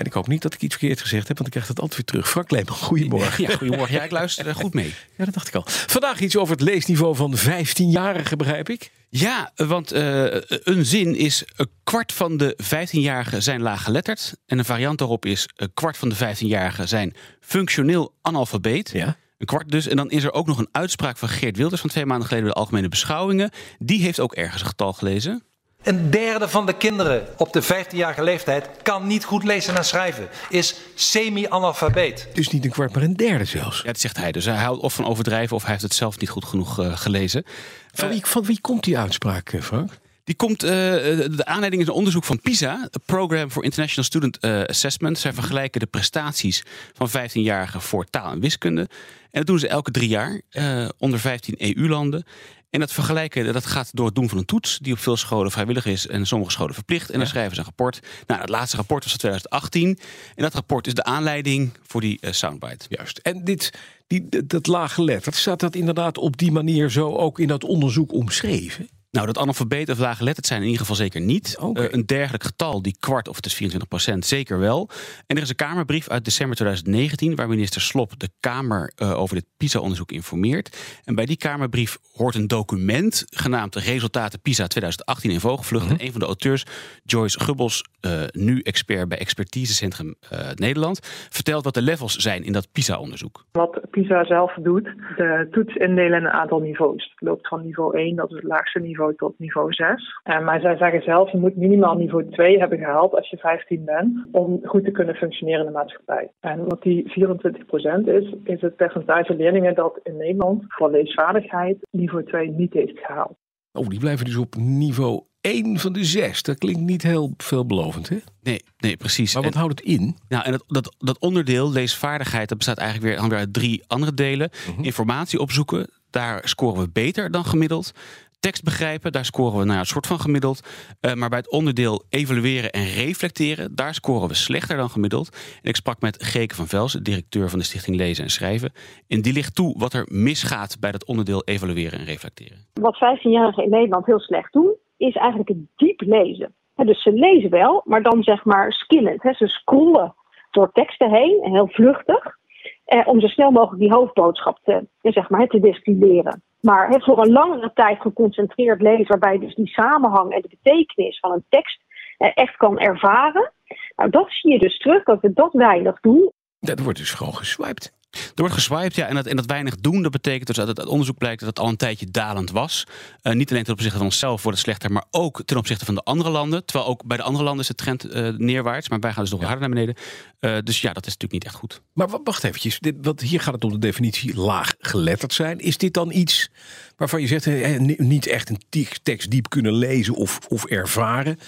En ik hoop niet dat ik iets verkeerd gezegd heb, want ik krijg dat altijd weer terug. Frank Leeman, goedemorgen. Ja, goedemorgen. Ja, ik luister er goed mee. Ja, dat dacht ik al. Vandaag iets over het leesniveau van 15-jarigen, begrijp ik. Ja, want uh, een zin is een kwart van de 15-jarigen zijn laaggeletterd. En een variant daarop is een kwart van de 15-jarigen zijn functioneel analfabeet. Ja. Een kwart dus. En dan is er ook nog een uitspraak van Geert Wilders van twee maanden geleden bij de Algemene Beschouwingen. Die heeft ook ergens een getal gelezen. Een derde van de kinderen op de 15-jarige leeftijd kan niet goed lezen en schrijven. Is semi-analfabeet. Dus niet een kwart, maar een derde zelfs. Ja, dat zegt hij. Dus hij houdt of van overdrijven of hij heeft het zelf niet goed genoeg uh, gelezen. Van wie, van wie komt die uitspraak, eh, Frank? Die komt, uh, de aanleiding is een onderzoek van PISA, het Program for International Student uh, Assessment. Zij vergelijken de prestaties van 15-jarigen voor taal en wiskunde. En dat doen ze elke drie jaar uh, onder 15 EU-landen. En dat vergelijken dat gaat door het doen van een toets, die op veel scholen vrijwillig is en sommige scholen verplicht. En dan schrijven ze een rapport. Nou, het laatste rapport was van 2018. En dat rapport is de aanleiding voor die uh, soundbite. Juist. En dit, die, dat laaggeletterd, staat dat inderdaad op die manier zo ook in dat onderzoek omschreven? Nou, dat analfabeet of laaggeletterd zijn in ieder geval zeker niet. Okay. Uh, een dergelijk getal, die kwart of het is 24 procent, zeker wel. En er is een Kamerbrief uit december 2019... waar minister Slop de Kamer uh, over dit PISA-onderzoek informeert. En bij die Kamerbrief hoort een document... genaamd Resultaten PISA 2018 in vogelvlucht. Mm -hmm. En een van de auteurs, Joyce Gubbels... Uh, nu expert bij Expertisecentrum Nederland... vertelt wat de levels zijn in dat PISA-onderzoek. Wat PISA zelf doet, de toets indelen in een aantal niveaus. Het loopt van niveau 1, dat is het laagste niveau tot niveau 6. Uh, maar zij zeggen zelf, je moet minimaal niveau 2 hebben gehaald als je 15 bent, om goed te kunnen functioneren in de maatschappij. En wat die 24% is, is het percentage leerlingen dat in Nederland voor leesvaardigheid niveau 2 niet heeft gehaald. Oh, die blijven dus op niveau 1 van de 6. Dat klinkt niet heel veelbelovend, hè? Nee, nee, precies. Maar wat en, houdt het in? Nou, en dat, dat, dat onderdeel, leesvaardigheid, dat bestaat eigenlijk weer, weer uit drie andere delen. Mhm. Uh -huh. Informatie opzoeken, daar scoren we beter dan gemiddeld tekst begrijpen, daar scoren we nou ja, een soort van gemiddeld. Uh, maar bij het onderdeel evalueren en reflecteren, daar scoren we slechter dan gemiddeld. En ik sprak met Geke van Vels, directeur van de Stichting Lezen en Schrijven. En die ligt toe wat er misgaat bij dat onderdeel evalueren en reflecteren. Wat 15-jarigen in Nederland heel slecht doen, is eigenlijk het diep lezen. Dus ze lezen wel, maar dan zeg maar skillend. Ze scrollen door teksten heen, heel vluchtig. Eh, om zo snel mogelijk die hoofdboodschap te, zeg maar, te destilleren. Maar he, voor een langere tijd geconcentreerd lezen, waarbij dus die samenhang en de betekenis van een tekst eh, echt kan ervaren. Nou, dat zie je dus terug, dat we dat weinig doen. Dat wordt dus gewoon geswiped. Er wordt geswiped, ja. En dat, en dat weinig doen, dat betekent dus dat het, onderzoek blijkt dat het al een tijdje dalend was. Uh, niet alleen ten opzichte van onszelf wordt het slechter, maar ook ten opzichte van de andere landen. Terwijl ook bij de andere landen is de trend uh, neerwaarts, maar wij gaan dus nog ja. harder naar beneden. Uh, dus ja, dat is natuurlijk niet echt goed. Maar wacht eventjes, dit, wat, hier gaat het om de definitie laag geletterd zijn. Is dit dan iets waarvan je zegt, eh, niet echt een tekst diep kunnen lezen of, of ervaren?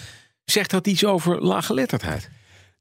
Zegt dat iets over laaggeletterdheid?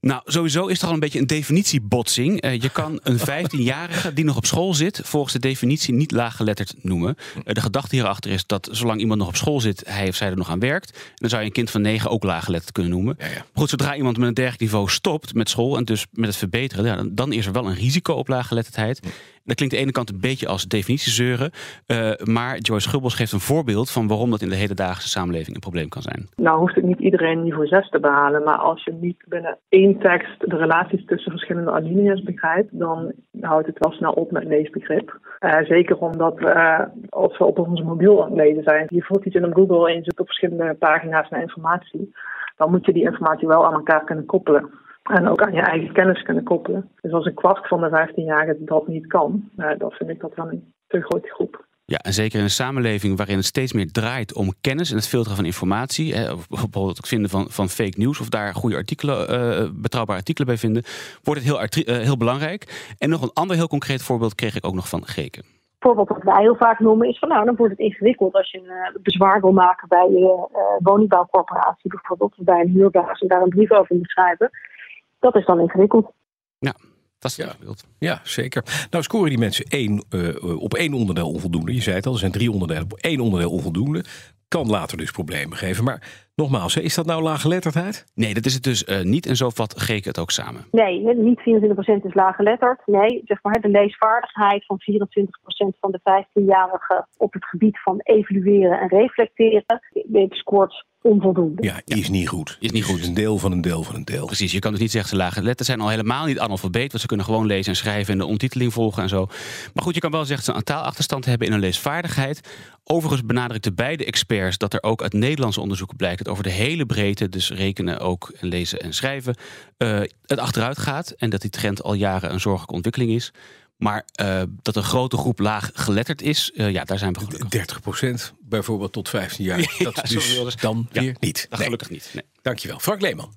Nou, sowieso is er al een beetje een definitiebotsing. Uh, je kan een 15-jarige die nog op school zit, volgens de definitie niet laaggeletterd noemen. Uh, de gedachte hierachter is dat zolang iemand nog op school zit, hij of zij er nog aan werkt, dan zou je een kind van 9 ook laaggeletterd kunnen noemen. Ja, ja. Maar goed, zodra iemand met een dergelijk niveau stopt met school en dus met het verbeteren, ja, dan, dan, is er wel een risico op laaggeletterdheid. Dat klinkt de ene kant een beetje als definitiezeuren. Uh, maar Joyce Gubbels geeft een voorbeeld van waarom dat in de hedendaagse samenleving een probleem kan zijn. Nou hoeft het niet iedereen niveau 6 te behalen. Maar als je niet binnen één tekst de relaties tussen verschillende alinea's begrijpt, dan houdt het wel snel op met leesbegrip. Uh, zeker omdat uh, als we op onze mobiel lezen zijn, je voert iets in op Google en je zoekt op verschillende pagina's naar informatie. Dan moet je die informatie wel aan elkaar kunnen koppelen. En ook aan je eigen kennis kunnen koppelen. Dus als een kwart van de 15-jarigen dat niet kan, uh, dan vind ik dat wel een te grote groep. Ja, en zeker in een samenleving waarin het steeds meer draait om kennis en het filteren van informatie. Hè, of bijvoorbeeld het vinden van, van fake news of daar goede artikelen, uh, betrouwbare artikelen bij vinden, wordt het heel, uh, heel belangrijk. En nog een ander heel concreet voorbeeld kreeg ik ook nog van Geken. Bijvoorbeeld wat wij heel vaak noemen is van nou, dan wordt het ingewikkeld als je een uh, bezwaar wil maken bij je uh, woningbouwcorporatie bijvoorbeeld, of bij een huurbaas en daar een brief over moet schrijven. Dat is dan ingewikkeld. Ja, Dat is het Ja. beeld. Ja, zeker. Nou scoren die mensen één, eh, op één onderdeel onvoldoende. Je zei het al, er zijn drie onderdelen. Op één onderdeel onvoldoende. Kan later dus problemen geven. Maar nogmaals, is dat nou laaggeletterdheid? Nee, dat is het dus eh, niet. En zo vat Geek het ook samen. Nee, niet 24% is laaggeletterd. Nee, zeg maar, de leesvaardigheid van 24% van de 15-jarigen op het gebied van evalueren en reflecteren, scoort onvoldoende. Ja, is niet goed. Is niet goed. Het een deel van een deel van een deel. Precies, je kan dus niet zeggen ze lage letters zijn al helemaal niet analfabeet. Want ze kunnen gewoon lezen en schrijven en de ondertiteling volgen en zo. Maar goed, je kan wel zeggen dat ze een taalachterstand hebben in hun leesvaardigheid. Overigens benadrukten beide experts dat er ook uit Nederlandse onderzoeken blijkt over de hele breedte, dus rekenen ook en lezen en schrijven, eh, het achteruit gaat. En dat die trend al jaren een zorgelijke ontwikkeling is. Maar eh, dat een grote groep laag geletterd is, eh, ja, daar zijn we gelukkig. 30% bijvoorbeeld tot 15 jaar. Ja, dat is dus zoveel is- dan Ja, weer niet. Dat Nee. gelukkig niet. Nee. Dankjewel. Frank Leeman.